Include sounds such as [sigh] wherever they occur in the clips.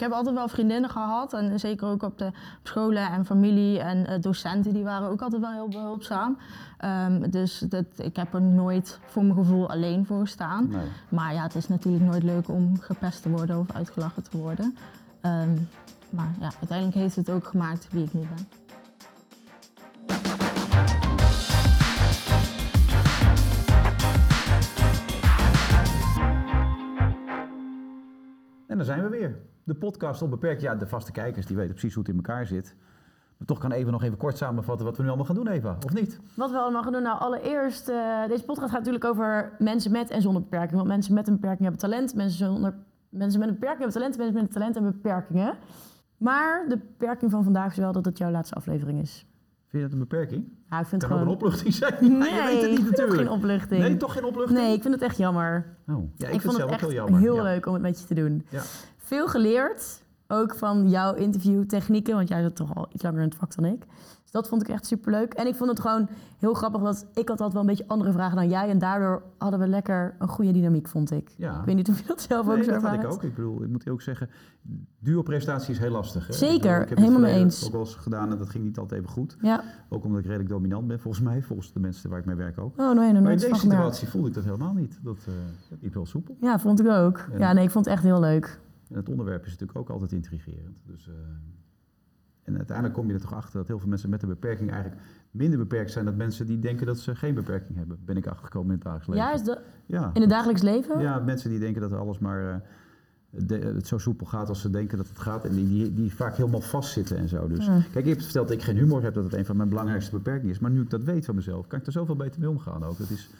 Ik heb altijd wel vriendinnen gehad. En zeker ook op de op scholen en familie en eh, docenten, die waren ook altijd wel heel behulpzaam. Ehm, dus dat, ik heb er nooit voor mijn gevoel alleen voor gestaan. Nee. Maar ja, het is natuurlijk nooit leuk om gepest te worden of uitgelachen te worden. Ehm, maar ja, uiteindelijk heeft het ook gemaakt wie ik nu ben. En dan zijn we weer. De podcast onbeperkt. Ja, de vaste kijkers die weten precies hoe het in elkaar zit. Maar toch kan Eva nog even kort samenvatten wat we nu allemaal gaan doen, Eva. Of niet? Wat we allemaal gaan doen. Nou, allereerst, eh, deze podcast gaat natuurlijk over mensen met en zonder beperking. Want mensen met een beperking hebben talent. Mensen, zonder, mensen met een beperking hebben talent. Mensen met een talent hebben beperkingen. Maar de beperking van vandaag is wel dat het jouw laatste aflevering is. Vind je dat een beperking? Ja, ik vind Kan het ook een gewoon... opluchting zijn. [laughs] Nee, je weet het niet natuurlijk. geen opluchting. Nee, toch geen opluchting? Nee, ik vind het echt jammer. Oh, ja, ik, ik, vind vond het zelf ook heel jammer. heel Ja. leuk om het met je te doen. Ja. Veel geleerd, ook van jouw interviewtechnieken, want jij zit toch al iets langer in het vak dan ik. Dus dat vond ik echt superleuk. En ik vond het gewoon heel grappig, want ik had altijd wel een beetje andere vragen dan jij. En daardoor hadden we lekker een goede dynamiek, vond ik. Ja. Ik weet niet of je dat zelf ook Nee, zo dat had ik ervaart. ook. Ik bedoel, ik moet ook zeggen, duo-prestatie is heel lastig. Hè? Zeker, Ik bedoel, ik heb helemaal mee eens. ook wel eens gedaan en dat ging niet altijd even goed. Ja. Ook omdat ik redelijk dominant ben, volgens mij. Volgens de mensen waar ik mee werk ook. Oh nee, nog Maar in deze gemerkt. situatie voelde ik dat helemaal niet. Dat, dat liep wel soepel. Ja, vond ik ook. En- Ja, nee, ik vond het echt heel leuk. En het onderwerp is natuurlijk ook altijd intrigerend. Dus, eh, en uiteindelijk kom je er toch achter dat heel veel mensen met een beperking eigenlijk minder beperkt zijn dan mensen die denken dat ze geen beperking hebben. Ben ik achtergekomen in het dagelijks leven. Ja, is dat Ja. in het dagelijks leven? Ja, mensen die denken dat alles maar eh, de- het zo soepel gaat als ze denken dat het gaat. En die, die, die vaak helemaal vastzitten en zo. Dus Ja. kijk, ik heb verteld dat ik geen humor heb, dat het een van mijn belangrijkste beperkingen is. Maar nu ik dat weet van mezelf, kan ik er zoveel beter mee omgaan ook. Dat is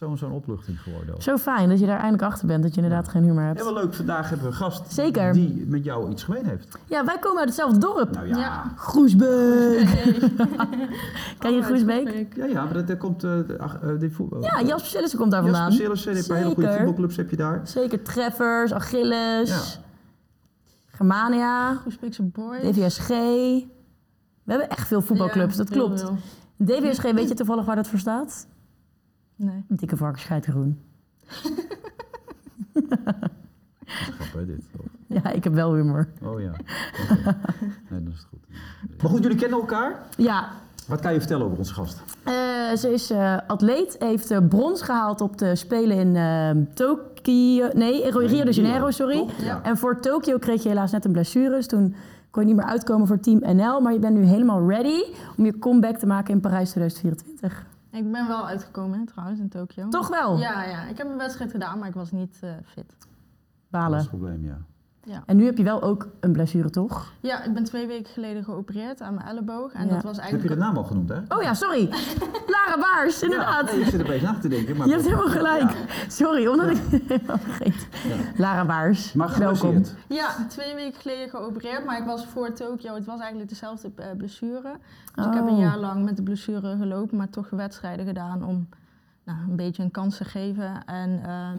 zo'n zo'n opluchting geworden. ook. Zo fijn dat je daar eindelijk achter bent, dat je inderdaad geen humor hebt. En wel leuk, vandaag hebben we een gast Zeker. die met jou iets gemeen heeft. Ja, wij komen uit hetzelfde dorp. Nou ja, ja, Ja. Groesbeek. [laughs] Ken je Oh, Groesbeek? ja, maar dat, daar komt eh, eh, die voetbal. Ja, Jasper Sillissen komt daar vandaan. Jasper Sillissen, een paar hele goede voetbalclubs heb je daar. Zeker Treffers, Achilles, Ja. Germania, Groesbeekse boys. DVSG. We hebben echt veel voetbalclubs, Ja, dat heel klopt. veel. DVSG, weet je toevallig waar dat voor staat? Nee. Dikke varkens, groen. Grap, hè, dit. Oh. Ja, ik heb wel humor. Oh ja. [laughs] Nee, dan is het goed. Maar goed, jullie kennen elkaar. Ja, Wat kan je vertellen over onze gast? eh, ze is eh, atleet, heeft eh, brons gehaald op de Spelen in eh, Tokio. Nee, in Rio de Janeiro, sorry. Ja. En voor Tokio kreeg je helaas net een blessure, dus toen kon je niet meer uitkomen voor Team NL. Maar je bent nu helemaal ready om je comeback te maken in Parijs 2024. Ik ben wel uitgekomen hè, trouwens in Tokio. Toch wel? Ja, ja, ik heb een wedstrijd gedaan, maar ik was niet eh, fit. Dat is Balen. het probleem, ja. Ja. En nu heb je wel ook een blessure, toch? ja, ik ben twee weken geleden geopereerd aan mijn elleboog. En Ja. dat was Heb je eigenlijk... de naam al genoemd, hè? Oh ja, sorry. Lara Baars, inderdaad. Ja, ik zit er een beetje na te denken. Maar Je hebt helemaal gelijk. Sorry, omdat ik helemaal vergeten. Ja. Lara Baars, Maar welkom. Ja, twee weken geleden geopereerd, maar ik was voor Tokio. Het was eigenlijk dezelfde eh, blessure. Dus ik heb een Oh. jaar lang met de blessure gelopen, maar toch wedstrijden gedaan om nou, een beetje een kans te geven. En ehm,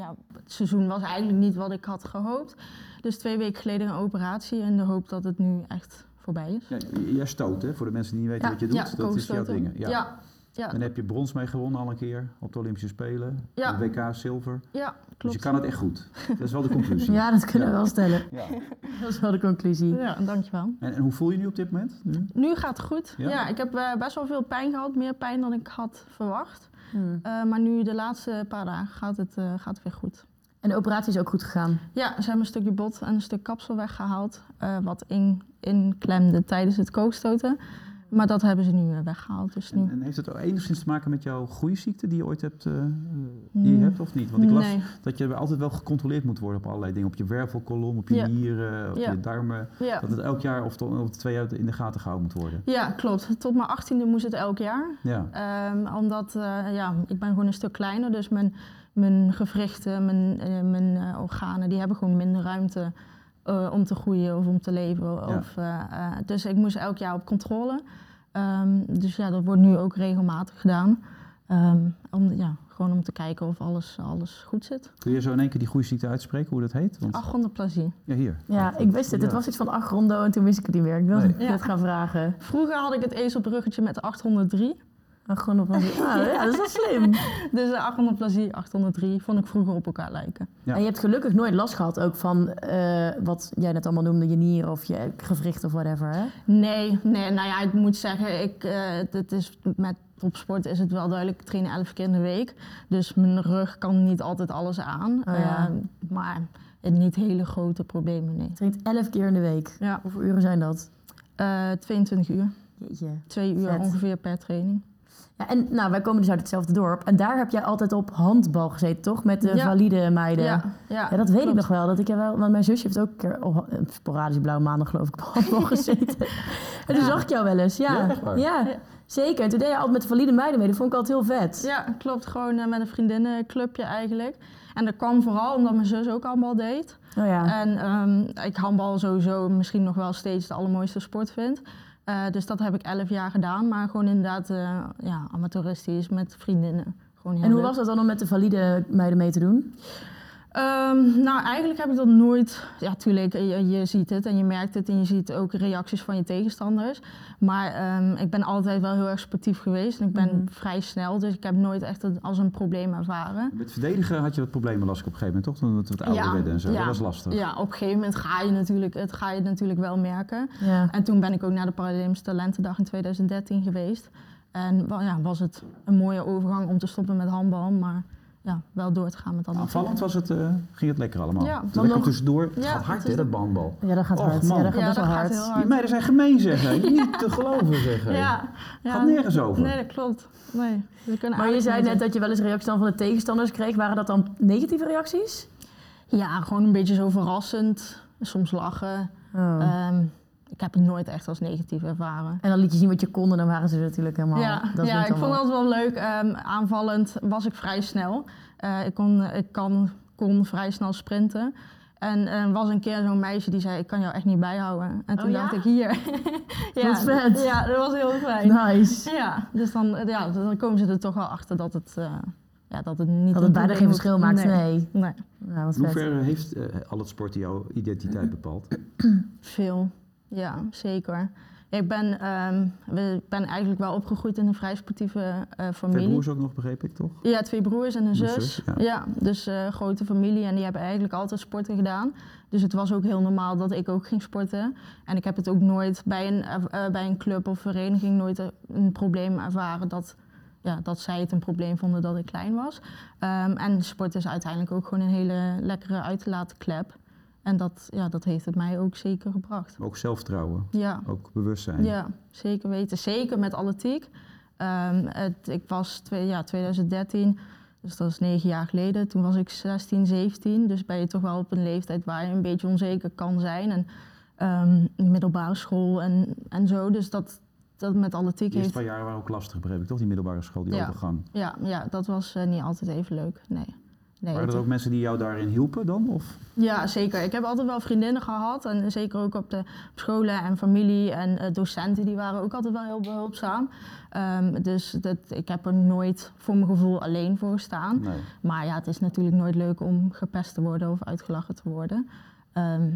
ja, het seizoen was eigenlijk niet wat ik had gehoopt. Dus twee weken geleden een operatie in de hoop dat het nu echt voorbij is. Ja, jij stoot, hè? Voor de mensen die niet weten Ja. wat je doet. ja, dat is jouw dingen. Ja. Ja, En daar heb je brons mee gewonnen al een keer op de Olympische Spelen. Ja. De WK zilver. ja, Dus klopt. je kan het echt goed. Dat is wel de conclusie. [laughs] Ja, dat kunnen we wel stellen. Ja. [laughs] Dat is wel de conclusie. Ja, dankjewel. En, en hoe voel je je nu op dit moment? Nu? Nu gaat het goed. Ja? Ja, ik heb eh, best wel veel pijn gehad, meer pijn dan ik had verwacht. Hmm. Eh, maar nu de laatste paar dagen gaat het, eh, gaat het weer goed. En de operatie is ook goed gegaan. Ja, ze hebben een stukje bot en een stuk kapsel weggehaald. eh, wat in, inklemde tijdens het kookstoten. Maar dat hebben ze nu eh, weggehaald. Dus nu... En, en heeft het ook enigszins te maken met jouw groeiziekte die je ooit hebt, eh, eh, die je hebt of niet? Want ik las Nee. dat je altijd wel gecontroleerd moet worden op allerlei dingen. Op je wervelkolom, op je Ja. nieren, op Ja. je darmen. Ja. Dat het elk jaar of, of twee jaar in de gaten gehouden moet worden. ja, klopt. Tot mijn achttiende moest het elk jaar. Ja. Ehm, omdat, ja, ik ben gewoon een stuk kleiner. Dus mijn, mijn gewrichten, mijn, eh, mijn organen, die hebben gewoon minder ruimte eh, om te groeien of om te leven. Ja. Of, eh, eh, dus ik moest elk jaar op controle. Ehm, dus ja, dat wordt nu ook regelmatig gedaan. Ehm, om, ja, gewoon om te kijken of alles, alles goed zit. Kun je zo in één keer die groeiziekte uitspreken, hoe dat heet? Want, Achondroplasie. ja, hier. Ja, ik wist het. Het was iets van achrondo en toen wist ik het niet meer. Ik wilde Nee. het Ja. gaan vragen. Vroeger had ik het ezelbruggetje met 803. Achondroplasie. [laughs] Ah, ja, dat is wel slim. Dus achondroplasie, 803, vond ik vroeger op elkaar lijken. Ja. En je hebt gelukkig nooit last gehad ook van eh, wat jij net allemaal noemde, je nieren of je gewricht of whatever, hè? Nee, nee, nou ja, ik moet zeggen, ik, uh, het is, met topsport is het wel duidelijk, ik train elf keer in de week. Dus mijn rug kan niet altijd alles aan. Oh ja. uh, maar niet hele grote problemen, nee. Je traint elf keer in de week. Ja. Hoeveel uren zijn dat? Uh, 22 uur. Jeetje. Twee uur Vet. ongeveer per training. Ja, en nou, wij komen dus uit hetzelfde dorp. En daar heb jij altijd op handbal gezeten, toch? Met de Ja. valide meiden. Ja, ja, Ja, dat weet ik nog wel. Dat ik er wel want mijn zusje heeft ook een keer op een sporadisch blauwe maandag geloof ik op handbal [laughs] gezeten. en toen Ja. zag ik jou wel eens. Ja. Ja. zeker. En toen deed je altijd met de valide meiden mee. Dat vond ik altijd heel vet. Ja, klopt. Gewoon eh, met een vriendinnenclubje eigenlijk. En dat kwam vooral omdat mijn zus ook handbal deed. Oh ja. En ehm, ik handbal sowieso misschien nog wel steeds de allermooiste sport vind. Eh, dus dat heb ik elf jaar gedaan. Maar gewoon inderdaad eh, ja, amateuristisch met vriendinnen. Gewoon heel En hoe leuk. was dat dan om met de valide meiden mee te doen? Ehm, nou, eigenlijk heb ik dat nooit. Ja, tuurlijk, je, je ziet het en je merkt het en je ziet ook reacties van je tegenstanders. Maar ehm, ik ben altijd wel heel erg sportief geweest en ik ben Mhm. vrij snel, dus ik heb nooit echt het als een probleem ervaren. Met verdedigen had je wat problemen, las ik op een gegeven moment, toch? Toen we wat ouder Ja, werden en zo. ja. Dat was lastig. Ja, op een gegeven moment ga je natuurlijk, het ga je natuurlijk wel merken. Ja. En toen ben ik ook naar de Paralympische Talentendag in 2013 geweest. En wel, ja, was het een mooie overgang om te stoppen met handbal, maar ja, wel door te gaan met handbal. Aanvallend was het, eh, ging het lekker allemaal. Ja, Toen dan lekker nog- tussendoor. Het Ja, gaat hard, hè, dat handbal. Ja, dat gaat Och, hard. man. Ja, dat gaat Ja, best wel dat gaat hard. heel hard. Die meiden zijn gemeen, zeggen. [laughs] Niet te geloven, zeggen. Ja, ja. Gaat nergens over. Nee, dat klopt. Nee, ze kunnen Maar je zei net dat je wel eens reacties dan van de tegenstanders kreeg. Waren dat dan negatieve reacties? Ja, gewoon een beetje zo verrassend. Soms lachen. Oh. Ehm, ik heb het nooit echt als negatief ervaren. En dan liet je zien wat je kon en dan waren ze natuurlijk helemaal... Ja, dat ja ik vond altijd wel leuk. Ehm, aanvallend was ik vrij snel. Eh, ik kon, ik kan, kon vrij snel sprinten. En er was een keer zo'n meisje die zei, ik kan jou echt niet bijhouden. En toen Oh ja? dacht ik, hier. [laughs] ja, Wat vet. Ja, dat was heel fijn. Nice. Ja, dus dan, ja, dan komen ze er toch wel achter dat het, eh, ja, dat het niet... Dat een het bijna geen verschil maakt, Nee. nee. nee. In vet. hoeverre heeft eh, al het sport jouw identiteit bepaald? Veel, ja, zeker. Ik ben, ehm, we- ik ben eigenlijk wel opgegroeid in een vrij sportieve eh, Twee familie. broers ook nog, begreep ik, toch? Ja, twee broers en een zus. zus, ja. ja. dus eh grote familie en die hebben eigenlijk altijd sporten gedaan. Dus het was ook heel normaal dat ik ook ging sporten. En ik heb het ook nooit bij een, eh, bij een club of vereniging nooit een probleem ervaren dat, ja, dat zij het een probleem vonden dat ik klein was. Ehm, en sport is uiteindelijk ook gewoon een hele lekkere uitlaatklep. En dat, ja, dat heeft het mij ook zeker gebracht. Ook zelfvertrouwen, Ja. ook bewustzijn. Ja, zeker weten. Zeker met atletiek. Ehm, het, ik was twee, ja, 2013, dus dat is negen jaar geleden. Toen was ik 16, 17. Dus ben je toch wel op een leeftijd waar je een beetje onzeker kan zijn. En ehm, middelbare school en, en zo. Dus dat, dat met atletiek De eerste paar jaren waren ook lastig, begreep ik, toch? Die middelbare school, die Ja. overgang. Ja, ja, dat was eh, niet altijd even leuk. Nee. Nee Waren er ook mensen die jou daarin hielpen dan? Of? Ja, zeker. Ik heb altijd wel vriendinnen gehad. En zeker ook op de scholen en familie en eh, docenten. Die waren ook altijd wel heel behulpzaam. Ehm, dus dat, ik heb er nooit voor mijn gevoel alleen voor gestaan. Nee. Maar ja, het is natuurlijk nooit leuk om gepest te worden of uitgelachen te worden. Ehm,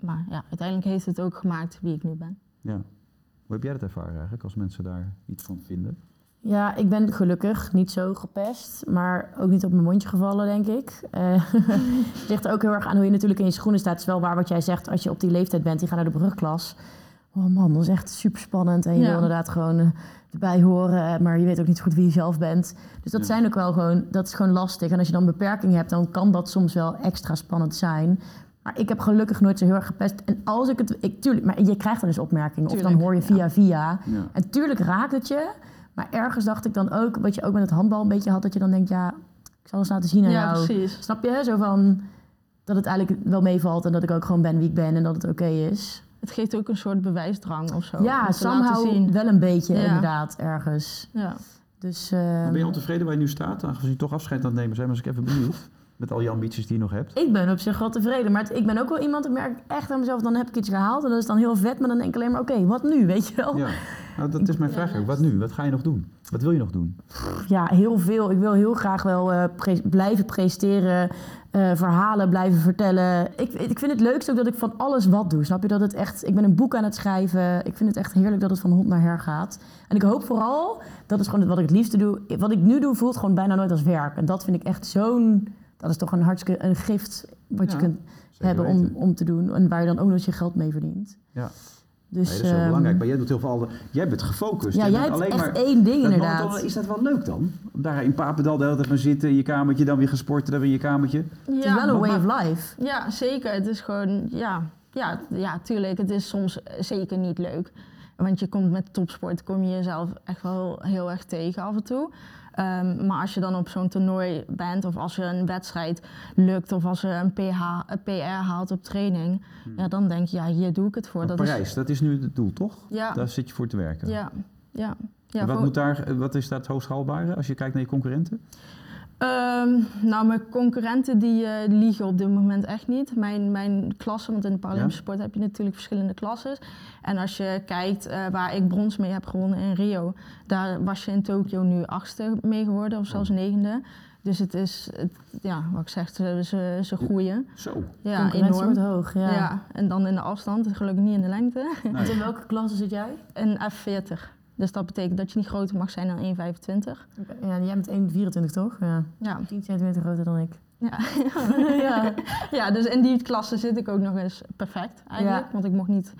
maar ja, uiteindelijk heeft het ook gemaakt wie ik nu ben. Ja. Hoe heb jij dat ervaren eigenlijk, als mensen daar iets van vinden? Ja, ik ben gelukkig niet zo gepest, maar ook niet op mijn mondje gevallen, denk ik. Eh, [laughs] Het ligt er ook heel erg aan hoe je natuurlijk in je schoenen staat. Het is wel waar wat jij zegt, als je op die leeftijd bent, die gaat naar de brugklas. Oh man, dat is echt super spannend. En je Ja. wil inderdaad gewoon eh, erbij horen, eh, maar je weet ook niet zo goed wie je zelf bent. Dus dat Ja. zijn ook wel gewoon, dat is gewoon lastig. En als je dan beperking hebt, dan kan dat soms wel extra spannend zijn. Maar ik heb gelukkig nooit zo heel erg gepest. En als ik het, ik, tuurlijk, maar je krijgt dan eens opmerkingen. Of dan Tuurlijk, hoor je ja. via via. Ja. En tuurlijk raakt het je. Maar ergens dacht ik dan ook, wat je ook met het handbal een beetje had, dat je dan denkt, ja, ik zal eens laten zien aan Ja, jou. precies. Snap je? Zo van dat het eigenlijk wel meevalt en dat ik ook gewoon ben wie ik ben en dat het oké is. Het geeft ook een soort bewijsdrang of zo. ja, om te laten somehow zien. wel een beetje Ja. inderdaad ergens. Ja. Dus eh, Ben je ontevreden waar je nu staat? Aangezien je toch afscheid aan het nemen zijn, was ik even benieuwd. [laughs] Met al je ambities die je nog hebt. ik ben op zich wel tevreden. Maar het- ik ben ook wel iemand, ik merk echt aan mezelf, dan heb ik iets gehaald en dat is dan heel vet. Maar dan denk ik alleen maar, oké, wat nu, weet je wel? Ja. [laughs] Nou, dat is mijn vraag. ook. Wat nu? Wat ga je nog doen? Wat wil je nog doen? Ja, heel veel. Ik wil heel graag wel eh, pre- blijven presenteren, eh, verhalen blijven vertellen. Ik, ik vind het leukst ook dat ik van alles wat doe. Snap je dat het echt... Ik ben een boek aan het schrijven. Ik vind het echt heerlijk dat het van hond naar her gaat. En ik hoop vooral, dat is gewoon wat ik het liefste doe. Wat ik nu doe voelt gewoon bijna nooit als werk. En dat vind ik echt zo'n... Dat is toch een hartstikke een gift wat je kunt hebben om, om te doen. En waar je dan ook nog je geld mee verdient. Ja. Dus, Nee, dat is wel ehm, belangrijk. Maar jij doet heel veel. andere- Jij bent gefocust. Ja, Je jij hebt alleen echt maar. één ding dat inderdaad. Is dat wel leuk dan? Om daar in Papendal de hele tijd maar zitten, in je kamertje, dan weer gesporten, dan weer in je kamertje. Het is wel een way of life. Ja, zeker. Het is gewoon, ja, ja, ja, tuurlijk. Het is soms zeker niet leuk. Want je komt met topsport, kom je jezelf echt wel heel erg tegen af en toe. Ehm, maar als je dan op zo'n toernooi bent, of als je een wedstrijd lukt, of als je een, PH, een PR haalt op training, ja, dan denk je, ja, hier doe ik het voor. Maar Dat Parijs, dat is nu het doel, toch? Is, ja, Daar zit je voor te werken. ja, ja. ja En wat, voor- moet daar, wat is daar het hoogst haalbare als je kijkt naar je concurrenten? Ehm, nou, mijn concurrenten die eh, liegen op dit moment echt niet. Mijn, mijn klasse, want in de Paralympische sport heb je natuurlijk verschillende klasses. En als je kijkt eh, waar ik brons mee heb gewonnen in Rio, daar was je in Tokio nu achtste mee geworden of zelfs negende. Dus het is, het, ja, wat ik zeg, ze, ze, ze groeien. Zo. Ja, enorm. wordt hoog, ja. Ja. en dan in de afstand, gelukkig niet in de lengte. Want [laughs] in welke klasse zit jij? Een F40. Dus dat betekent dat je niet groter mag zijn dan 1,25. Ja, jij bent 1,24 toch? Ja. Ja. 10 centimeter groter dan ik. Ja. [laughs] ja. Ja, dus in die klasse zit ik ook nog eens perfect eigenlijk. Ja. Want ik mocht niet,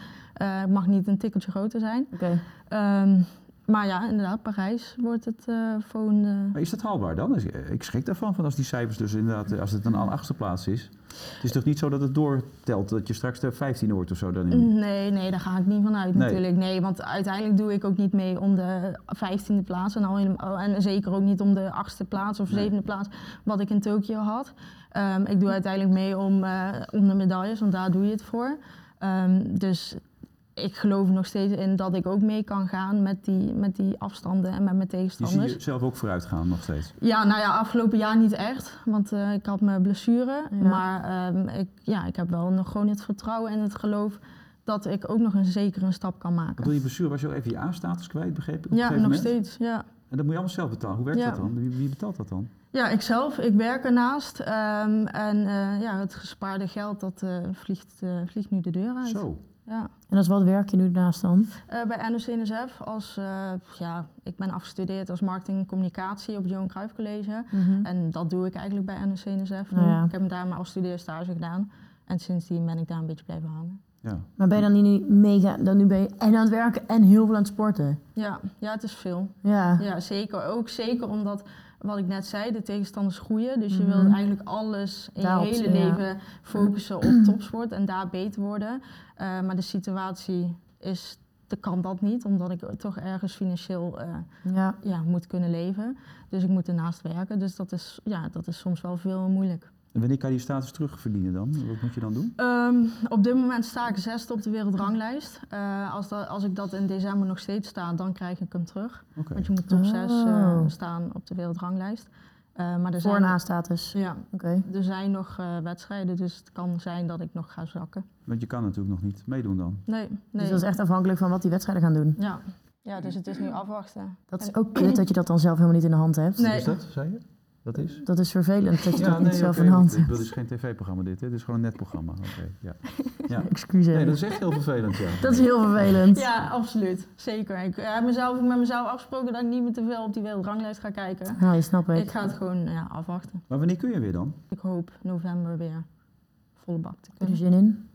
ik mag niet een tikkeltje groter zijn. Oké. Ehm, maar ja, inderdaad, Parijs wordt het eh volgende... Maar is dat haalbaar dan? Is- Ik schrik daarvan, van als die cijfers dus inderdaad, eh, als het een al achtste plaats is. Het is toch niet zo dat het doortelt, dat je straks de 15 wordt of zo dan in... Nee, nee, daar ga ik niet van uit Nee. natuurlijk. Nee, want uiteindelijk doe ik ook niet mee om de vijftiende plaats. En, al helemaal, en zeker ook niet om de achtste plaats of Nee. zevende plaats, wat ik in Tokio had. Ehm, ik doe uiteindelijk mee om, eh, om de medailles, want daar doe je het voor. Ehm, dus ik geloof nog steeds in dat ik ook mee kan gaan met die, met die afstanden en met mijn Je ziet tegenstanders. jezelf ook vooruit gaan nog steeds. Ja, nou ja, afgelopen jaar niet echt, want eh, ik had mijn blessure. Ja. Maar ehm, ik, ja, ik heb wel nog gewoon het vertrouwen en het geloof dat ik ook nog een zeker een stap kan maken. door je blessure was je ook even je A-status kwijt, begreep ik? op Ja, nog moment? steeds. Ja. En dat moet je allemaal zelf betalen. Hoe werkt Ja. dat dan? Wie, wie betaalt dat dan? ja, ikzelf. Ik werk ernaast. ehm, en eh, ja, het gespaarde geld dat eh, vliegt, eh, vliegt nu de deur uit. Zo. Ja. En als wat werk je nu daarnaast dan? Eh, bij NOC-NSF als, eh, ja, ik ben afgestudeerd als marketing en communicatie op het Johan Cruijff College. En dat doe ik eigenlijk bij NOC-NSF. Nou ja. Ik heb daar maar als studeerstage gedaan. En sindsdien ben ik daar een beetje blijven hangen. Ja. Maar ben je dan niet mega... Dan nu ben je en aan het werken en heel veel aan het sporten? Ja, ja het is veel. Ja. Ja, zeker. Ook zeker omdat, wat ik net zei, de tegenstanders groeien. Dus je Mhm. wilt eigenlijk alles in Daarop, je hele ja. leven focussen op topsport en daar beter worden. Eh, maar de situatie is, kan dat niet, omdat ik toch ergens financieel eh, Ja. ja, moet kunnen leven. Dus ik moet ernaast werken. Dus dat is, ja, dat is soms wel veel moeilijk. En wanneer kan je die status terugverdienen dan? Wat moet je dan doen? Ehm, op dit moment sta ik zesde op de wereldranglijst. Eh, als, dat, als ik dat in december nog steeds sta, dan krijg ik hem terug. Want je moet top 6 Oh. staan op de wereldranglijst. Eh, maar er Voor zijn, een A-status. ja, Oké. er zijn nog eh, wedstrijden, dus het kan zijn dat ik nog ga zakken. Want je kan natuurlijk nog niet meedoen dan. Nee, nee. Dus dat is echt afhankelijk van wat die wedstrijden gaan doen. ja. ja, dus het is nu afwachten. Dat is En- ook kut dat je dat dan zelf helemaal niet in de hand hebt. Nee. Wat is dat, zei je? Dat is? Dat is vervelend dat je dat niet zelf in de hand dit- hebt. Dit is geen tv-programma dit, hè? dit is gewoon een netprogramma. Oké, ja. [laughs] ja. Excuseer. Nee, dat is echt heel vervelend, ja. Dat is heel vervelend. Ja, absoluut. Zeker. Ik heb mezelf, met mezelf afgesproken dat ik niet meer te veel op die wereldranglijst ga kijken. Ja, je snap ik. Ik ga het gewoon ja, afwachten. Maar wanneer kun je weer dan? Ik hoop november weer volle bak te Heb je zin in?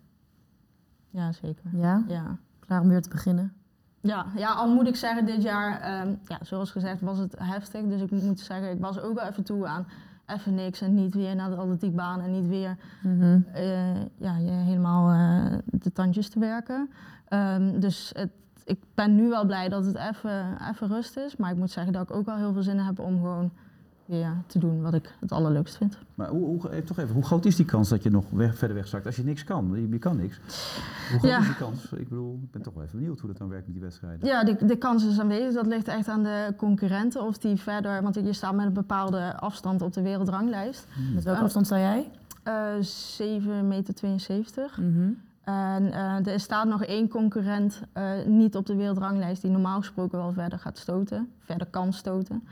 Ja, zeker. Ja? Ja. Klaar om weer te beginnen? Ja, ja, al moet ik zeggen, dit jaar, ehm, ja, zoals gezegd, was het heftig. Dus ik moet zeggen, ik was ook wel even toe aan even niks en niet weer naar de atletiekbaan en niet weer Mhm. eh, ja, je helemaal eh, de tandjes te werken. Ehm, dus het, ik ben nu wel blij dat het even, even rust is. Maar ik moet zeggen dat ik ook wel heel veel zin heb om gewoon weer te doen wat ik het allerleukst vind. Maar hoe, hoe, toch even, hoe groot is die kans dat je nog weg, verder wegzakt als je niks kan? Je, je kan niks. Hoe groot Ja. is die kans? Ik bedoel, ik ben toch wel even benieuwd hoe dat dan werkt met die wedstrijden. Ja, de, de kans is aanwezig. Dat ligt echt aan de concurrenten. Of die verder, want je staat met een bepaalde afstand op de wereldranglijst. Met welke afstand sta jij? Eh 7,72 meter. Mhm. En eh, er staat nog één concurrent eh, niet op de wereldranglijst die normaal gesproken wel verder gaat stoten, verder kan stoten.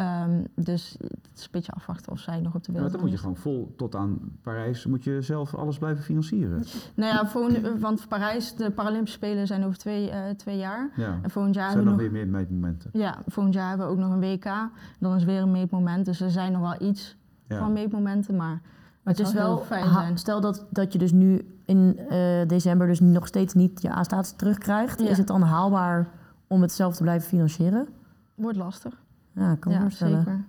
Ehm, dus het is een beetje afwachten of zij nog op de Ja, maar dan moet je gewoon vol tot aan Parijs, moet je zelf alles blijven financieren. Nou ja, volgende- want Parijs, de Paralympische Spelen zijn over twee, eh, twee jaar. Ja. En volgend jaar zijn hebben dan we nog, weer meer meetmomenten. ja, volgend jaar hebben we ook nog een WK. Dan is weer een meetmoment. Dus er zijn nog wel iets Ja. van meetmomenten, maar Maar het is wel fijn zijn. Stel dat, dat je dus nu in eh, december dus nog steeds niet je A-status terugkrijgt. Ja. Is het dan haalbaar om het zelf te blijven financieren? wordt lastig. Ja, ik kan me ja, zeker.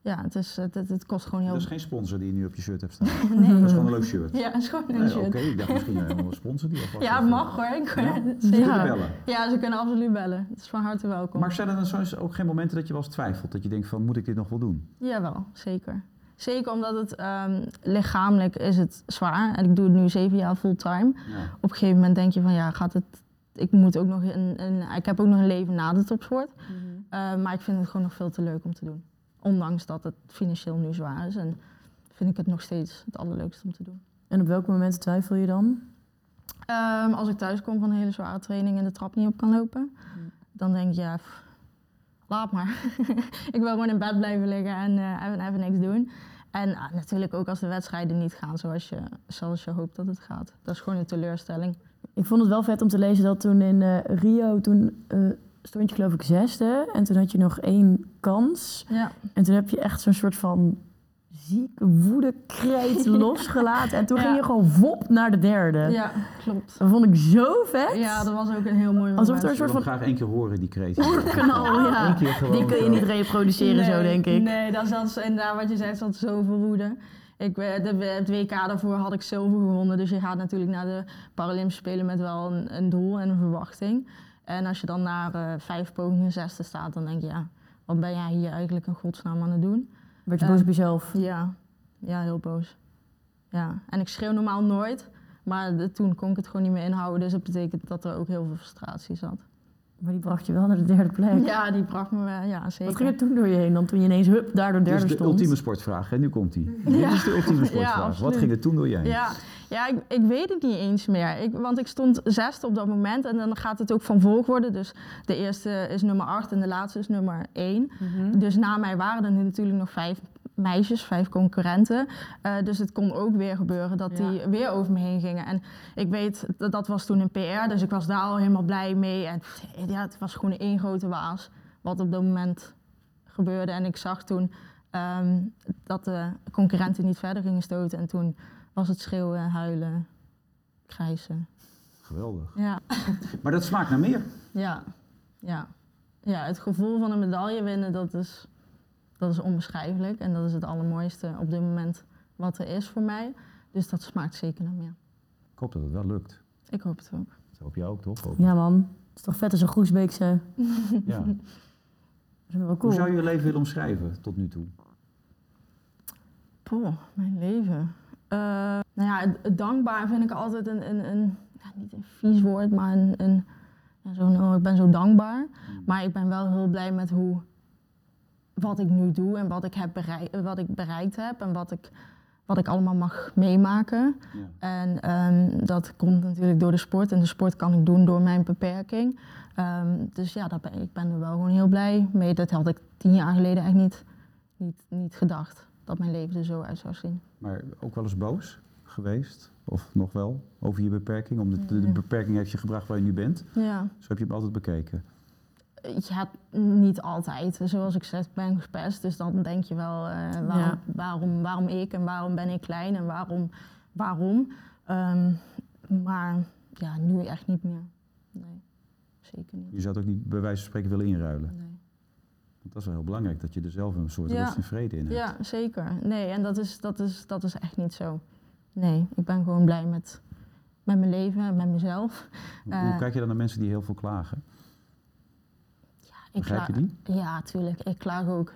Ja, het, is, het, het, kost gewoon heel Dat is geen sponsor die je nu op je shirt hebt staan. Nee. [laughs] Dat is gewoon een leuk shirt. Ja, het is gewoon een Nee, shirt. Oké, ik dacht misschien helemaal een sponsor die alvast... Ja, mag hoor. Ik, Ja? zeker. Ja. bellen. Ja, ze kunnen absoluut bellen. Het is van harte welkom. Maar zijn er dan soms ook geen momenten dat je wel eens twijfelt? Dat je denkt van, moet ik dit nog wel doen? Jawel, zeker. Zeker omdat het ehm, lichamelijk is het zwaar. En ik doe het nu zeven jaar fulltime. Ja. Op een gegeven moment denk je van ja, gaat het. Ik moet ook nog een, een ik heb ook nog een leven na de topsport. Eh, maar ik vind het gewoon nog veel te leuk om te doen. Ondanks dat het financieel nu zwaar is. En vind ik het nog steeds het allerleukste om te doen. En op welke momenten twijfel je dan? Ehm, als ik thuis kom van een hele zware training en de trap niet op kan lopen, dan denk ik ja, pff, laat maar. [laughs] ik wil gewoon in bed blijven liggen en eh, even, even niks doen. En ah, natuurlijk ook als de wedstrijden niet gaan zoals je, zoals je hoopt dat het gaat. Dat is gewoon een teleurstelling. Ik vond het wel vet om te lezen dat toen in eh, Rio, toen eh, stond je geloof ik zesde. En toen had je nog één kans. Ja, En toen heb je echt zo'n soort van zieke woedekreet [laughs] [laughs] losgelaten. En toen Ja. ging je gewoon wop naar de derde. ja klopt. Dat vond ik zo vet. Ja, dat was ook een heel mooi moment. Alsof er een Ik soort van graag één keer horen, die kreet. oerknal, ja. Die kun je zo. niet reproduceren zo, denk ik. Nee, dat zat inderdaad wat je zegt, zat zoveel woede. Ik, de, het WK daarvoor had ik zilver gewonnen, dus je gaat natuurlijk naar de Paralympische Spelen met wel een, een doel en een verwachting. En als je dan naar eh, vijf pogingen zesde staat, dan denk je, ja, wat ben jij hier eigenlijk in godsnaam aan het doen? Werd je Eh, boos op jezelf? Ja, ja, heel boos. Ja, en ik schreeuw normaal nooit, maar de- toen kon ik het gewoon niet meer inhouden, dus dat betekent dat er ook heel veel frustratie zat. Maar die bracht je wel naar de derde plek. Ja, die bracht me wel, ja zeker. Wat ging er toen door je heen dan? Toen je ineens hup, daardoor Dit derde is de stond. ultieme sportvraag. En nu komt die. Dit is de ultieme [laughs] sportvraag. Wat ging er toen door jij? Ja, ja ik, ik weet het niet eens meer. Ik, want ik stond zesde op dat moment en dan gaat het ook van volgorde. Dus de eerste is nummer acht en de laatste is nummer één. Mhm. Dus na mij waren er natuurlijk nog vijf meisjes, vijf concurrenten. Eh, dus het kon ook weer gebeuren dat Ja. die weer over me heen gingen. En ik weet, dat, dat was toen een PR, dus ik was daar al helemaal blij mee. En pff, ja, het was gewoon één grote waas wat op dat moment gebeurde. En ik zag toen ehm, dat de concurrenten niet verder gingen stoten. En toen was het schreeuwen, huilen, krijsen. Geweldig. Ja, Maar dat smaakt naar meer. ja, ja. Ja, het gevoel van een medaille winnen, dat is, dat is onbeschrijfelijk. En dat is het allermooiste op dit moment wat er is voor mij. Dus dat smaakt zeker naar meer. Ik hoop dat het wel lukt. Ik hoop het ook. Dat hoop jij ook, toch? Hoop. Ja man, het is toch vet als een Groesbeekse. [laughs] Ja. Dat is wel Hoe cool. zou je je leven willen omschrijven tot nu toe? Poh, mijn leven. Eh, nou ja, dankbaar vind ik altijd een, een, een ja, niet een vies woord, maar een, een ja, zo'n, oh, ik ben zo dankbaar. Maar ik ben wel heel blij met hoe, wat ik nu doe en wat ik, heb bereik, wat ik bereikt heb en wat ik, wat ik allemaal mag meemaken. Ja. En ehm, dat komt natuurlijk door de sport. En de sport kan ik doen door mijn beperking. Ehm, dus ja, ben, ik ben er wel gewoon heel blij mee. Dat had ik tien jaar geleden echt niet, niet, niet gedacht. Dat mijn leven er zo uit zou zien. Maar ook wel eens boos geweest? Of nog wel? Over je beperking? Omdat de, de beperking heeft je gebracht waar je nu bent. Ja. Zo heb je hem altijd bekeken. Ja, niet altijd. Zoals ik zeg, ik ben gespest. Dus dan denk je wel, eh, waarom, Ja. waarom, waarom ik en waarom ben ik klein en waarom, waarom. Ehm, maar ja, nu echt niet meer. Nee, zeker niet. Je zou het ook niet bij wijze van spreken willen inruilen. Nee. Want dat is wel heel belangrijk, dat je er zelf een soort Ja. rust en vrede in hebt. Ja, zeker. Nee, en dat is, dat, is, dat is echt niet zo. Nee, ik ben gewoon blij met, met mijn leven en met mezelf. Hoe, Eh, hoe kijk je dan naar mensen die heel veel klagen? Begrijp je die? Ja, tuurlijk. Ik klaag ook.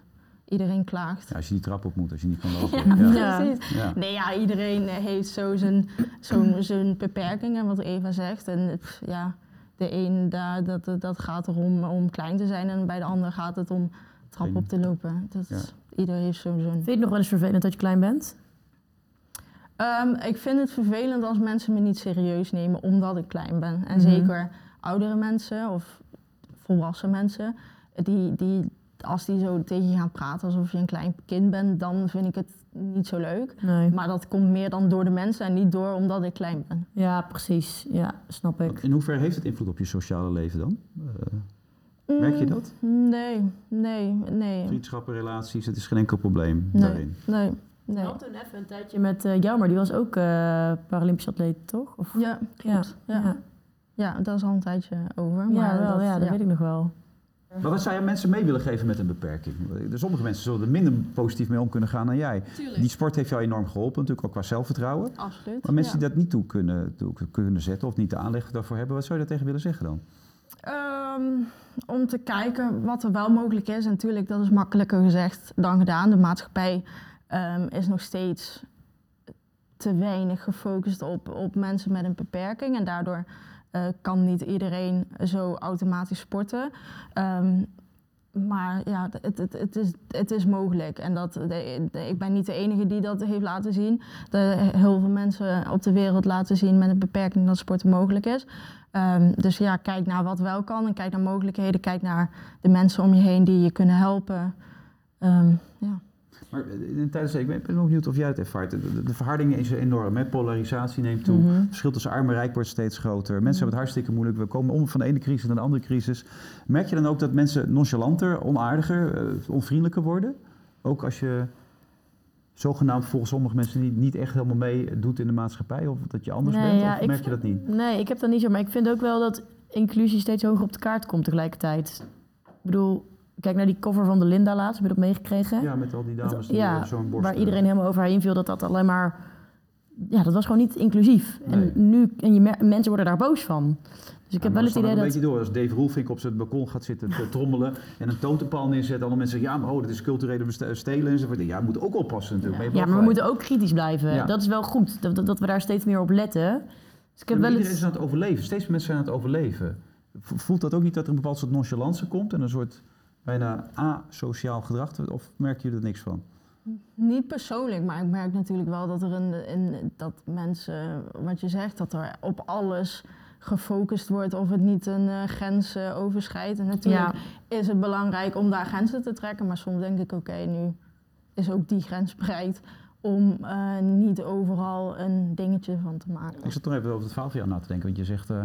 Iedereen klaagt. Ja, als je die trap op moet, als je niet kan [laughs] lopen. Ja, precies. Ja. Nee, ja, iedereen eh, heeft zo zijn, zo'n zijn beperkingen, wat Eva zegt. En pff, ja, de een daar, dat, dat- dat gaat erom om klein te zijn en bij de ander gaat het om trap op te lopen. Dat, Ja. Ieder heeft zo zijn... Vind je het nog wel eens vervelend dat je klein bent? Ehm, ik vind het vervelend als mensen me niet serieus nemen omdat ik klein ben. En Mhm. zeker oudere mensen of volwassen mensen, die, die, als die zo tegen je gaan praten alsof je een klein kind bent, dan vind ik het niet zo leuk. Nee. Maar dat komt meer dan door de mensen en niet door omdat ik klein ben. Ja, precies. Ja, snap ik. In hoeverre heeft het invloed op je sociale leven dan? Eh, merk je dat? Mm, Nee, nee, nee. Vriendschappen, relaties, het is geen enkel probleem Nee, daarin. nee, Ik nee. had toen even een tijdje met eh, jou, maar die was ook eh, Paralympisch atleet, toch? Of... Ja, klopt. Ja. ja. Ja. dat is al een tijdje over. Ja, Maar wel, dat, ja, dat ja. weet ik nog wel. Maar wat zou je mensen mee willen geven met een beperking? Er- Sommige mensen zullen er minder positief mee om kunnen gaan dan jij. Die sport heeft jou enorm geholpen, natuurlijk ook qua zelfvertrouwen. Absoluut. Maar mensen ja. die dat niet toe kunnen, toe kunnen zetten of niet de aanleg daarvoor hebben, wat zou je daar tegen willen zeggen dan? Ehm, om te kijken wat er wel mogelijk is. En natuurlijk, dat is makkelijker gezegd dan gedaan. De maatschappij ehm, is nog steeds te weinig gefocust op, op mensen met een beperking. En daardoor eh, kan niet iedereen zo automatisch sporten. Ehm, maar ja, het, het, het, is, het is mogelijk. En dat, ik ben niet de enige die dat heeft laten zien. Heel veel mensen op de wereld laten zien met een beperking dat sporten mogelijk is. Ehm, dus ja, kijk naar wat wel kan en kijk naar mogelijkheden. Kijk naar de mensen om je heen die je kunnen helpen. Ehm. Maar in tijdens, ik ben ik ben nog benieuwd of jij het ervaart. De, de, verharding is enorm, hè? polarisatie neemt toe. Mhm. Het verschil tussen arm en rijk wordt steeds groter. Mensen hebben het hartstikke moeilijk. We komen om van de ene crisis naar de andere crisis. Merk je dan ook dat mensen nonchalanter, onaardiger, eh, onvriendelijker worden? Ook als je zogenaamd volgens sommige mensen niet, niet echt helemaal mee doet in de maatschappij? Of dat je anders Nee, bent? ja, of merk je dat niet? Nee, ik heb dat niet zo. Maar ik vind ook wel dat inclusie steeds hoger op de kaart komt tegelijkertijd. Ik bedoel, kijk naar die cover van de Linda laatst. Heb je dat meegekregen? Ja, met al die dames die ja, eh, zo'n borst... waar iedereen helemaal overheen viel. Dat dat alleen maar... Ja, dat was gewoon niet inclusief. En nu... En je mensen worden daar boos van. Dus ik heb wel het idee een dat... beetje door. Als Dave Roelvink op zijn balkon gaat zitten te [laughs] trommelen en een totempaal neerzet, alle mensen zeggen, ja, maar oh, dit is culturele stelen enzovoort. Ja, je moet ook oppassen natuurlijk. Ja. Maar Ja, maar we moeten ook kritisch blijven. Ja. Dat is wel goed. Dat, dat, dat we daar steeds meer op letten. Dus ik heb wel iedereen is het... aan het overleven. Steeds meer mensen zijn aan het overleven. Voelt dat ook niet dat er een bepaald soort nonchalance komt en een soort bijna asociaal gedrag? Of merken jullie er niks van? Niet persoonlijk, maar ik merk natuurlijk wel dat er een, dat mensen, wat je zegt, dat er op alles gefocust wordt of het niet een eh, grens overschrijdt. En natuurlijk Ja, is het belangrijk om daar grenzen te trekken, maar soms denk ik, oké, nu is ook die grens bereikt om eh, niet overal een dingetje van te maken. Ik zat nog even over het verhaal van jou na te denken. Want je zegt, eh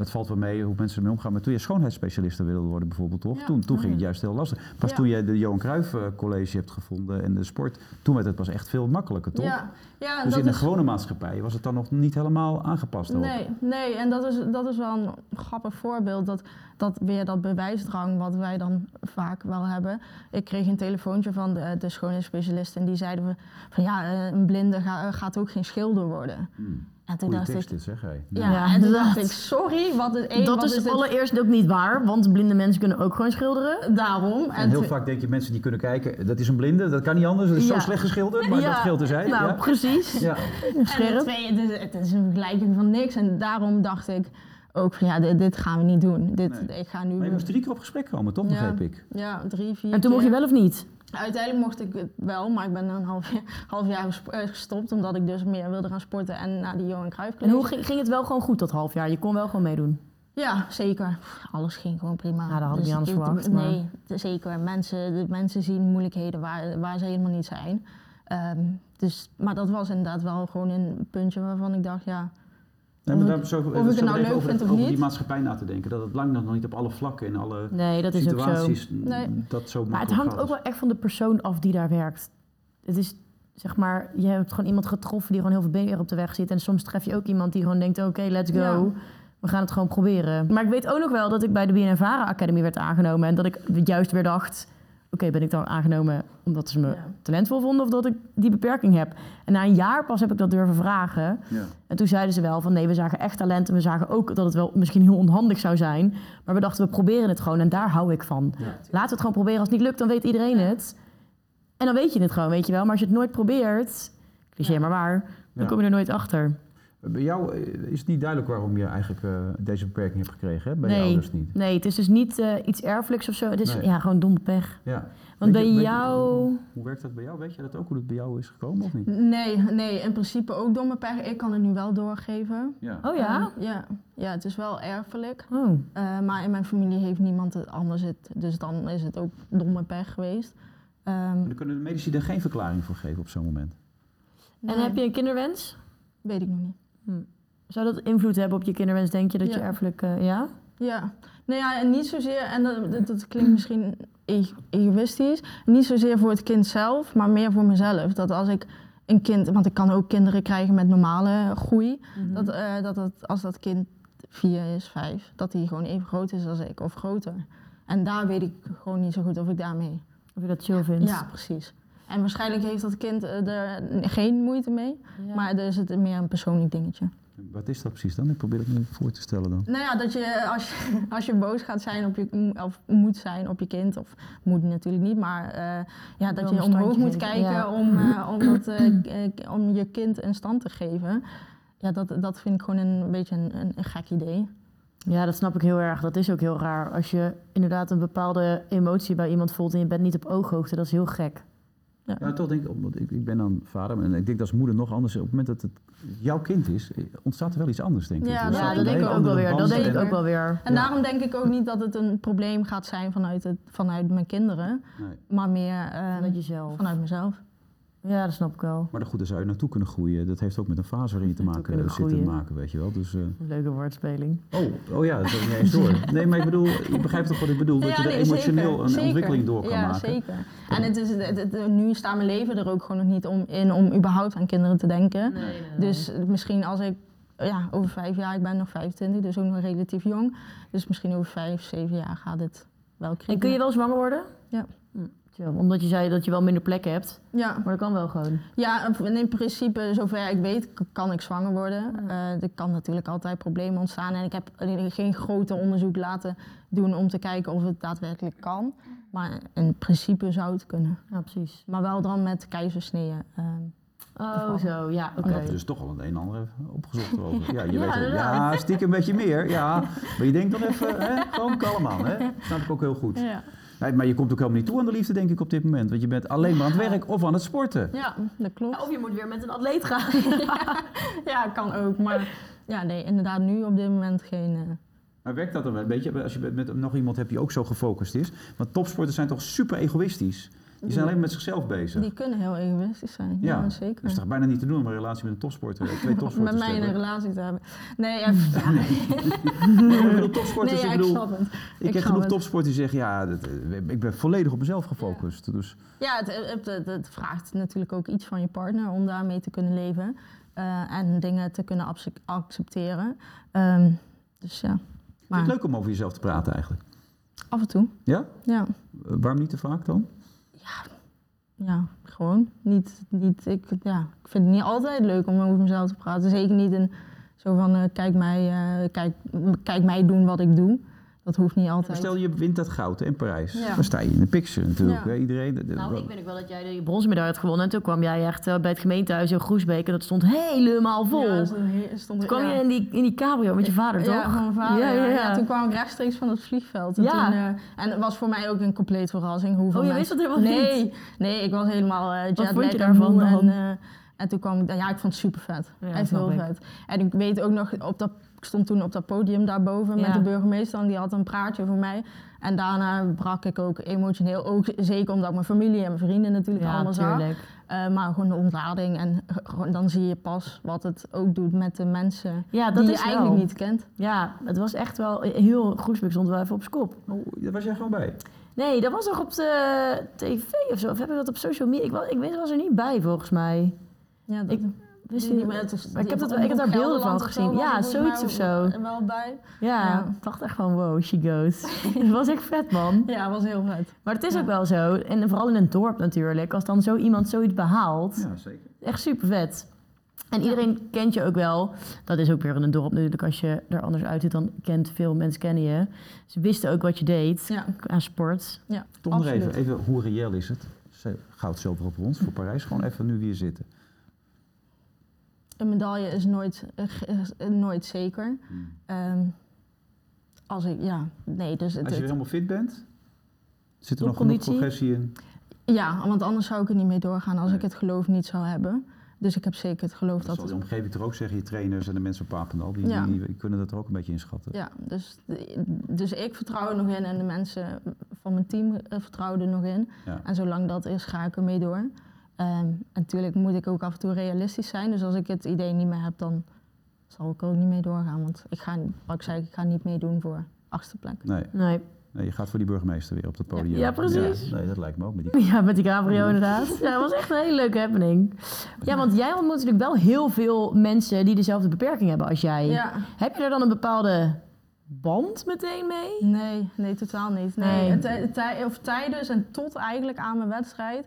dat valt wel mee hoe mensen ermee omgaan. Maar toen je schoonheidsspecialiste wilde worden bijvoorbeeld, toch? Ja. Toen, toen ging het juist heel lastig. Pas Ja. toen jij de Johan Cruijff eh, College hebt gevonden en de sport, toen werd het pas echt veel makkelijker, toch? Ja, ja en Dus dat in de is- gewone maatschappij was het dan nog niet helemaal aangepast? ook? Nee, nee, en dat is, dat is wel een grappig voorbeeld. Dat, dat weer dat bewijsdrang wat wij dan vaak wel hebben. Ik kreeg een telefoontje van de, de schoonheidsspecialist en die zeiden we van ja, eh, een blinde ga- gaat ook geen schilder worden. Hmm. En toen Goeie dacht tekst ik, zeg hij. ja, Ja, en toen dacht ik, sorry, wat is één, dat wat is, allereerst ook niet waar. Want blinde mensen kunnen ook gewoon schilderen. Daarom. En heel vaak denk je mensen die kunnen kijken, dat is een blinde, dat kan niet anders, dat is Ja. zo slecht geschilderd, maar dat geldt dus hij. Nou, ja. precies. Ja. En twee, het, is, het is een vergelijking van niks. En daarom dacht ik ook van ja, dit, dit gaan we niet doen. Dit, Nee. ik ga nu... Maar je moest drie keer op gesprek komen, toch, Ja. begreep ik? Ja, drie, vier En toen mocht je wel of niet? Uiteindelijk mocht ik het wel, maar ik ben na een half jaar, [laughs] half jaar eh, gestopt. Omdat ik dus meer wilde gaan sporten en naar die Johan Cruijff En hoe ging, ging het wel gewoon goed dat half jaar? Je kon wel gewoon meedoen. Ja, zeker. Alles ging gewoon prima. Ja, dat had ik niet anders verwacht, maar- Nee, zeker. Mensen, de mensen zien moeilijkheden waar, waar ze helemaal niet zijn. Ehm, dus, maar dat was inderdaad wel gewoon een puntje waarvan ik dacht, ja... Nee, maar daar zo, of ik zo het nou leuk over, vind of over niet. die maatschappij na te denken. Dat het lang nog niet op alle vlakken, in alle Nee, dat is ook zo. situaties, Nee. dat zo Maar het hangt gaat. ook wel echt van de persoon af die daar werkt. Het is, zeg maar, je hebt gewoon iemand getroffen die gewoon heel veel beter op de weg zit. En soms tref je ook iemand die gewoon denkt, oké, let's go. Ja. We gaan het gewoon proberen. Maar ik weet ook nog wel dat ik bij de BNNVARA Academy werd aangenomen. En dat ik juist weer dacht, oké, ben ik dan aangenomen omdat ze me Ja. talentvol vonden of dat ik die beperking heb? En na een jaar pas heb ik dat durven vragen. Ja. En toen zeiden ze wel van nee, we zagen echt talent en we zagen ook dat het wel misschien heel onhandig zou zijn. Maar we dachten, we proberen het gewoon en daar hou ik van. Ja. Laten we het gewoon proberen. Als het niet lukt, dan weet iedereen het. En dan weet je het gewoon, weet je wel. Maar als je het nooit probeert, cliché Ja. maar waar, dan Ja. kom je er nooit achter. Bij jou eh, is het niet duidelijk waarom je eigenlijk eh, deze beperking hebt gekregen, hè? Bij je ouders niet. Nee, het is dus niet eh, iets erfelijks of zo. Het is Nee. ja, gewoon domme pech. Ja. Want Weet bij je- weet je- jou... hoe werkt dat bij jou? Weet je dat ook, hoe het bij jou is gekomen of niet? Nee, nee, in principe ook domme pech. Ik kan het nu wel doorgeven. Ja. Oh ja? Ehm, ja. ja, het is wel erfelijk. Oh. Eh, maar in mijn familie heeft niemand het anders. Het, dus dan is het ook domme pech geweest. Ehm, Maar Dan kunnen de medici er geen verklaring voor geven op zo'n moment. En heb je een kinderwens? Weet ik nog niet. Zou dat invloed hebben op je kinderwens? Denk je dat je erfelijk... eh, ja? Ja, nou ja, en niet zozeer, en dat, dat, dat klinkt misschien e- egoïstisch, niet zozeer voor het kind zelf, maar meer voor mezelf. Dat als ik een kind, want ik kan ook kinderen krijgen met normale groei, Mhm. dat, eh, dat het, als dat kind vier is, vijf, dat hij gewoon even groot is als ik of groter. En daar weet ik gewoon niet zo goed of ik daarmee. Of je dat chill vindt? Ja, precies. En waarschijnlijk heeft dat kind eh, er geen moeite mee, Ja. maar dan is het meer een persoonlijk dingetje. Wat is dat precies dan? Ik probeer het me voor te stellen dan. Nou ja, dat je als, je [laughs] als je boos gaat zijn op je, of moet zijn op je kind, of moet natuurlijk niet, maar eh, ja, dat je omhoog moet geven, kijken ja. om, eh, [clears throat] om, dat, eh, eh, om je kind een stand te geven. Ja, dat, dat vind ik gewoon een beetje een, een, een gek idee. Ja, dat snap ik heel erg. Dat is ook heel raar. Als je inderdaad een bepaalde emotie bij iemand voelt en je bent niet op ooghoogte, dat is heel gek. Ja, toch denk ik, omdat ik, ik ben dan vader en ik denk dat als moeder nog anders. Op het moment dat het jouw kind is, eh, ontstaat er wel iets anders, denk ik. Ja, Er dat Ja, denk ik ook wel weer. Dat denk ik en- ook wel weer. En Ja. daarom denk ik ook niet dat het een probleem gaat zijn vanuit, het, vanuit mijn kinderen, Nee. maar meer eh, Vanuit jezelf. vanuit mezelf. Ja, dat snap ik wel. Maar goed, daar zou je naartoe kunnen groeien. Dat heeft ook met een fase waarin je te maken, zit te groeien. maken, weet je wel. Dus, eh, Leuke woordspeling. oh, oh ja, dat is niet eens door. Nee, maar ik bedoel, je begrijpt toch wat ik bedoel? Dat Ja, je er nee, emotioneel zeker, een zeker. ontwikkeling door kan ja, maken. zeker. En het is, het, het- nu staat mijn leven er ook gewoon nog niet om, in om überhaupt aan kinderen te denken. Dus misschien als ik, ja, over vijf jaar, ik ben nog 25, dus ook nog relatief jong. Dus misschien over vijf, zeven jaar gaat het wel kriebelen. En kun je wel zwanger worden? Ja. Chill. Omdat je zei dat je wel minder plek hebt. Ja, Maar dat kan wel gewoon. ja, en in principe, zover ik weet, kan ik zwanger worden. Eh, er kan natuurlijk altijd problemen ontstaan. En ik heb geen groter onderzoek laten doen om te kijken of het daadwerkelijk kan. Maar in principe zou het kunnen. Ja, precies. Maar wel dan met keizersneeën. ehm. Oh, zo. Ja, oké. Je hebt dus toch al het een en ander opgezocht erover. Ja, je [laughs] Ja, weet. Ja, stiekem een beetje meer. Ja, maar je denkt dan even, hè, gewoon kalm aan. Hè? Dat [laughs] snap ik ook heel goed. Ja. Nee, maar je komt ook helemaal niet toe aan de liefde, denk ik, op dit moment. Want je bent alleen maar aan het werk of aan het sporten. ja, dat klopt. Of je moet weer met een atleet gaan. [laughs] Ja, kan ook. Maar ja, nee, inderdaad nu op dit moment geen... eh, Maar werkt dat dan wel? Weet je, als je met- met nog iemand hebt die ook zo gefocust is. Want topsporters zijn toch super egoïstisch. Die zijn alleen met zichzelf bezig. die kunnen heel egoïstisch zijn. Ja, Ja, zeker. Dat is toch bijna niet te doen om een relatie met een topsporter, eh, twee [laughs] met topsporters mij te in een relatie te hebben. Nee, ja, [laughs] ja, [laughs] Nee, maar ik bedoel, topsporters, nee, ja, ik ik bedoel, snap het. ik ik ken snap genoeg topsporters die zeggen, ja, dat, eh, ik ben volledig op mezelf gefocust. Dus Ja, het, het, het, het vraagt natuurlijk ook iets van je partner om daarmee te kunnen leven. eh, en dingen te kunnen accepteren. Ehm, dus ja, vind je maar het leuk om over jezelf te praten eigenlijk? af en toe. Ja? Ja, Eh, waarom niet te vaak dan? Ja gewoon. Niet, niet, ik, ja, ik vind het niet altijd leuk om over mezelf te praten. Zeker niet in zo van, eh, kijk, mij, eh, kijk, kijk mij doen wat ik doe. Dat hoeft niet Maar altijd. stel je wint dat goud in Parijs. Ja. Dan sta je in de picture natuurlijk. Ja. hè, Iedereen. de- de- Nou, ik weet ook wel dat jij de bronzen medaille had gewonnen. En toen kwam jij echt eh, bij het gemeentehuis in Groesbeek. En dat stond helemaal vol. Ja, stond toen kwam ja. je in die, in die cabrio met je vader, toch? Ja, mijn vader. Ja, Ja, ja, ja. toen kwam ik rechtstreeks van het vliegveld. En, Ja. toen, eh, en het was voor mij ook een compleet verrassing. Hoeveel Oh, je mensen... wist dat helemaal nee, niet? Nee, ik was helemaal uh, Wat vond je daarvan? En, eh, en toen kwam ik... Ja, ik vond het super vet. Ja, Echt snap heel ik. vet. En ik weet ook nog, op dat, ik stond toen op dat podium daarboven Ja. met de burgemeester. En die had een praatje voor mij. En daarna brak ik ook emotioneel. Ook zeker omdat ik mijn familie en mijn vrienden natuurlijk Ja, allemaal zag. Eh, maar gewoon de ontlading. En gewoon, dan zie je pas wat het ook doet met de mensen Ja, dat die is je eigenlijk wel. niet kent. Ja, het was echt wel heel... Groesbeek stond wel even op skop. Oh, daar was jij gewoon bij. Nee, dat was nog op de tv of zo. Of heb ik dat op social media? Ik, wa- ik weet, was er niet bij, volgens mij. Ja, dat, Ik wist die- niet die- het is- maar ik heb dat- ik heb daar beelden van gezien. Ja, zoiets of zo. wel- Wel bij. Ja, Ja. ik dacht echt van wow, she goes. [laughs] Het was echt vet, man. Ja, was heel vet. Maar het is Ja. ook wel zo. En vooral in een dorp natuurlijk. Als dan zo iemand zoiets behaalt. Ja, zeker. Echt super vet. En iedereen kent je ook wel. Dat is ook weer in een dorp natuurlijk. Als je er anders uitziet, dan kent veel mensen kennen je. Ze wisten ook wat je deed Ja, aan sport. ja Toch nog even, even, hoe reëel is het? Ze- Goud, zilver op ons voor Parijs. Gewoon even nu weer zitten. Een medaille is nooit, eh, ge- eh, nooit zeker. Hmm. Ehm, als ik, ja, nee, dus het, Als je helemaal fit bent, zit er nog genoeg progressie in? ja, want anders zou ik er niet mee doorgaan als Nee. ik het geloof niet zou hebben. Dus ik heb zeker het geloof Dat dat zal de omgeving toch ook zeggen, je trainers en de mensen op Papendal, die, Ja. die, die kunnen dat er ook een beetje inschatten. Ja, dus, dus ik vertrouw er nog in en de mensen van mijn team eh, vertrouwen er nog in. Ja. En zolang dat is, ga ik ermee door. Ehm, en natuurlijk moet ik ook af en toe realistisch zijn. Dus als ik het idee niet meer heb, dan zal ik er ook niet mee doorgaan. Want ik ga, wat ik zei, ik ga niet meedoen voor achtste plek. Nee, Nee. nee, je gaat voor die burgemeester weer op dat podium. Ja, precies. Ja, nee, dat lijkt me ook met die... [laughs] Ja, met die cabrio inderdaad. Ja, dat was echt een hele leuke happening. Ja, want jij ontmoet natuurlijk wel heel veel mensen die dezelfde beperking hebben als jij. Ja, Heb je er dan een bepaalde band meteen mee? nee, nee, totaal niet. Nee, het- het of tijdens en tot eigenlijk aan mijn wedstrijd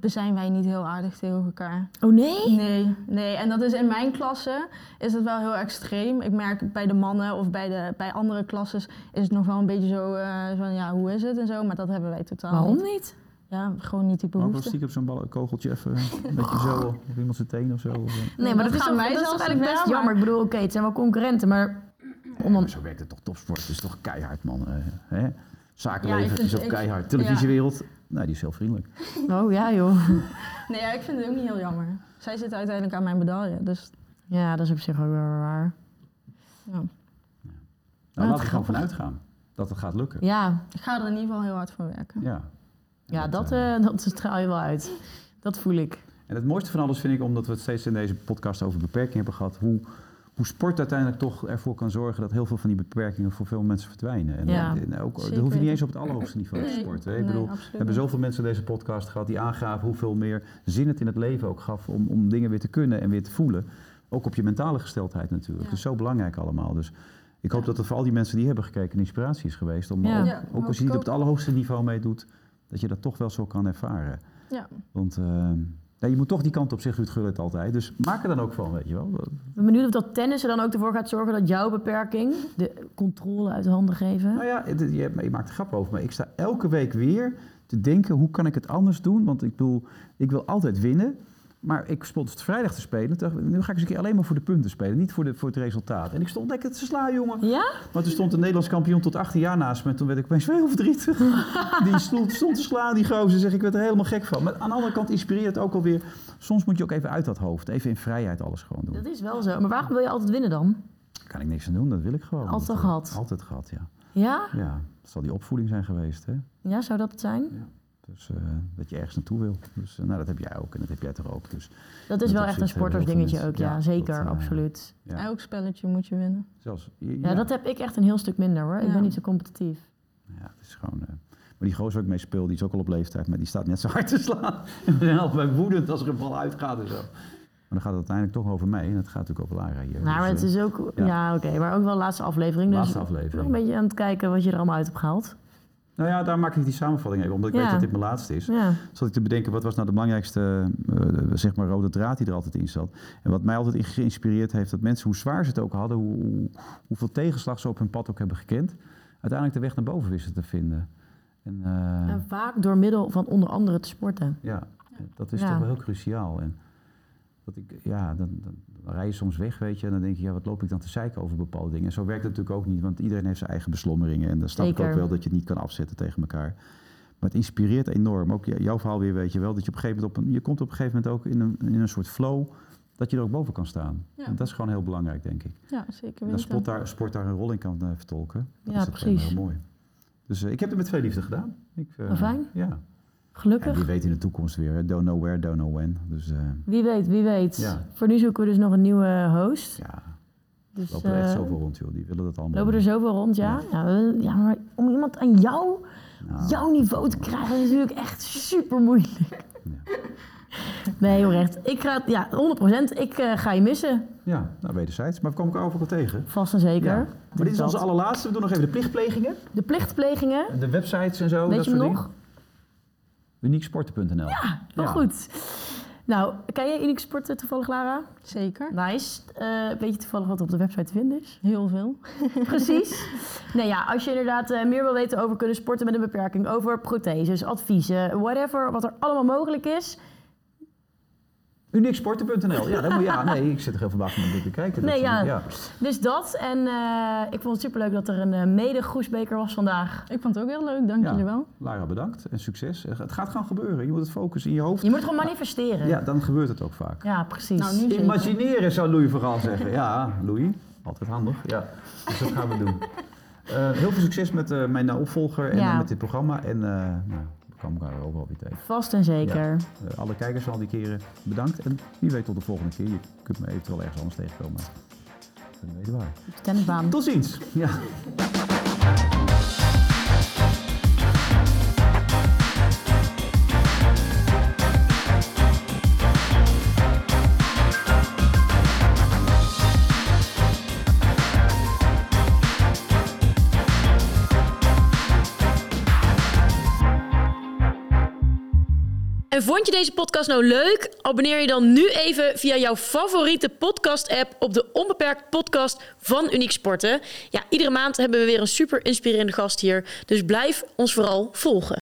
zijn wij niet heel aardig tegen elkaar. Oh nee? Nee, nee. En dat is in mijn klasse is het wel heel extreem. Ik merk bij de mannen of bij, de, bij andere klasses is het nog wel een beetje zo eh, van ja, hoe is het en zo. Maar dat hebben wij totaal Waarom niet. niet? Ja, gewoon niet die Ook wel behoefte. stiekem zo'n bal- kogeltje even een beetje zo op iemand zijn teen of zo. Of, eh. Nee, maar dat dat, is, wij dat is eigenlijk best jammer. Ik bedoel, oké, het zijn wel concurrenten, maar... Om dan... Zo werkt het toch topsport. Het is toch keihard, man. eh, hè? Zakenleven is ook keihard. Televisiewereld, nou, die is heel vriendelijk. [laughs] Oh ja, joh. [laughs] Nee, ja, ik vind het ook niet heel jammer. Zij zit uiteindelijk aan mijn medaille. Dus Ja, dat is op zich ook wel waar. ja. Nou, wat laten we gewoon vanuit gaan dat het gaat lukken. Ja, ik ga er in ieder geval heel hard voor werken. Ja. ja dat, eh, eh, [laughs] dat straal je wel uit. Dat voel ik. En het mooiste van alles vind ik, omdat we het steeds in deze podcast over beperkingen hebben gehad, hoe, hoe sport uiteindelijk toch ervoor kan zorgen dat heel veel van die beperkingen voor veel mensen verdwijnen. En, Ja. ook, dat Zeker hoef je niet eens op het allerhoogste niveau te sporten. hè. Ik nee, bedoel, we hebben zoveel mensen deze podcast gehad die aangaven hoeveel meer zin het in het leven ook gaf om, om dingen weer te kunnen en weer te voelen. Ook op je mentale gesteldheid natuurlijk. Ja. Het is zo belangrijk allemaal. Dus ik hoop Ja. dat het voor al die mensen die hebben gekeken een inspiratie is geweest. Om Ja. ook, ook als je niet op ook. het allerhoogste niveau meedoet, dat je dat toch wel zo kan ervaren. Ja. Want eh, ja, je moet toch die kant op, zegt Ruud Gullit altijd. Dus maak er dan ook van, weet je wel. Ik ben benieuwd of dat tennis er dan ook ervoor gaat zorgen dat jouw beperking de controle uit de handen geven. Nou ja, je, je maakt er grap over, maar ik sta elke week weer te denken, hoe kan ik het anders doen? Want ik bedoel, ik wil altijd winnen. Maar ik stond het vrijdag te spelen. Dacht nu ga ik eens een keer alleen maar voor de punten spelen. Niet voor, de, voor het resultaat. En ik stond lekker te slaan, jongen. Ja? Maar toen stond de Nederlands kampioen tot 18 jaar naast me. En toen werd ik opeens heel verdrietig. [laughs] die stond, stond te slaan, die gozer. Zeg, ik werd er helemaal gek van. Maar aan de andere kant inspireert het ook alweer. Soms moet je ook even uit dat hoofd. Even in vrijheid alles gewoon doen. Dat is wel zo. Maar waarom wil je altijd winnen dan? Daar kan ik niks aan doen, dat wil ik gewoon. Altijd Dat, eh, gehad? Altijd gehad, ja. Ja? Ja, dat zal die opvoeding zijn geweest, hè. Ja, zou dat het zijn? Dus eh, dat je ergens naartoe wil. Dus eh, nou, dat heb jij ook en dat heb jij toch ook. Dus Dat is Dat wel echt een sportersdingetje ook, ja. Zeker, dat, eh, absoluut. ja, Elk spelletje moet je winnen. zelfs... Ja, dat heb ik echt een heel stuk minder hoor. Ik ben niet zo competitief. Ja, het is gewoon... eh, maar die gozer waar ik mee speel, die is ook al op leeftijd, maar die staat net zo hard te slaan. [laughs] En we zijn altijd woedend als er een bal uitgaat en zo. Maar dan gaat het uiteindelijk toch over mij en het gaat natuurlijk over Lara hier. Nou, maar Dus, het is ook... ja. Ja, oké. maar ook wel de laatste aflevering. Laatste dus aflevering. nog een beetje aan het kijken wat je er allemaal uit hebt gehaald. Nou ja, daar maak ik die samenvatting even, omdat ik Ja. weet dat dit mijn laatste is. Ja. zat ik te bedenken, wat was nou de belangrijkste eh, zeg maar rode draad die er altijd in zat. En wat mij altijd geïnspireerd heeft, dat mensen, hoe zwaar ze het ook hadden, hoe, hoe- hoeveel tegenslag ze op hun pad ook hebben gekend, uiteindelijk de weg naar boven wisten te vinden. En, eh, En vaak door middel van onder andere te sporten. ja, dat is Ja. toch wel heel cruciaal. En dat ik, ja, dan rij je soms weg, weet je, en dan denk je, ja, wat loop ik dan te zeiken over bepaalde dingen. En zo werkt het natuurlijk ook niet, want iedereen heeft zijn eigen beslommeringen. En dan snap ik ook wel dat je het niet kan afzetten tegen elkaar. Maar het inspireert enorm. Ook jouw verhaal weer, weet je wel, dat je op een gegeven moment, op een, je komt op een gegeven moment ook in een, in een soort flow, dat je er ook boven kan staan. Ja. En dat is gewoon heel belangrijk, denk ik. Ja, zeker dat sport daar, sport daar een rol in kan eh, vertolken. Dat Ja, is precies. heel mooi. Dus eh, ik heb het met twee liefde gedaan. Ik, eh, fijn. Ja. Gelukkig. wie weet in de toekomst weer. Don't know where, don't know when. Dus eh, Wie weet, wie weet. Ja. Voor nu zoeken we dus nog een nieuwe host. ja, Dus, lopen er echt eh, zoveel rond, joh. Die willen dat allemaal. Lopen er zoveel rond, ja? Ja, ja maar om iemand aan jou, Nou, jouw niveau te krijgen is natuurlijk echt super moeilijk. Nee, oprecht. Ik ga, ja, 100%. Ik eh, ga je missen. Ja, nou wederzijds. Maar we komen elkaar overal tegen. Vast en zeker. Ja. Maar dit is dat. onze allerlaatste. We doen nog even de plichtplegingen. De plichtplegingen. De websites en zo. Weet dat je soort nog? dingen. Unieksporten.nl. Ja, wel Ja. goed. Nou, ken je Unique Sporten toevallig, Lara? Zeker. Nice. Eh, weet je toevallig wat er op de website te vinden is? Heel veel. [laughs] Precies. nee, ja, als je inderdaad eh, meer wil weten over kunnen sporten met een beperking, over protheses, adviezen, whatever, wat er allemaal mogelijk is. Unieksporten.nl. Ja, dat moet, ja, nee, ik zit er heel verbaasd om dit te kijken. Nee, Dat- ja. Dus dat. En eh, ik vond het superleuk dat er een eh, mede-groesbeker was vandaag. Ik vond het ook heel leuk, dank Ja. jullie wel. Lara, bedankt en succes. Het gaat gewoon gebeuren. Je moet het focussen in je hoofd. Je moet het gewoon manifesteren. Ja, dan gebeurt het ook vaak. Ja, precies. Nou, nu. Imagineren zou Louis vooral zeggen. Ja, Louis. Altijd handig. Ja, dus dat gaan we doen. Eh, heel veel succes met eh, mijn eh, opvolger en Ja. eh, met dit programma. En eh, nou, komen elkaar ook wel weer tegen. Vast en zeker. Eh, alle kijkers van al die keren bedankt. En wie weet tot de volgende keer. Je kunt me eventueel ergens anders tegenkomen. We weten waar. Tot ziens. Ja. Vond je deze podcast nou leuk? Abonneer je dan nu even via jouw favoriete podcast-app op de Onbeperkt Podcast van Uniek Sporten. Ja, iedere maand hebben we weer een super inspirerende gast hier. Dus blijf ons vooral volgen.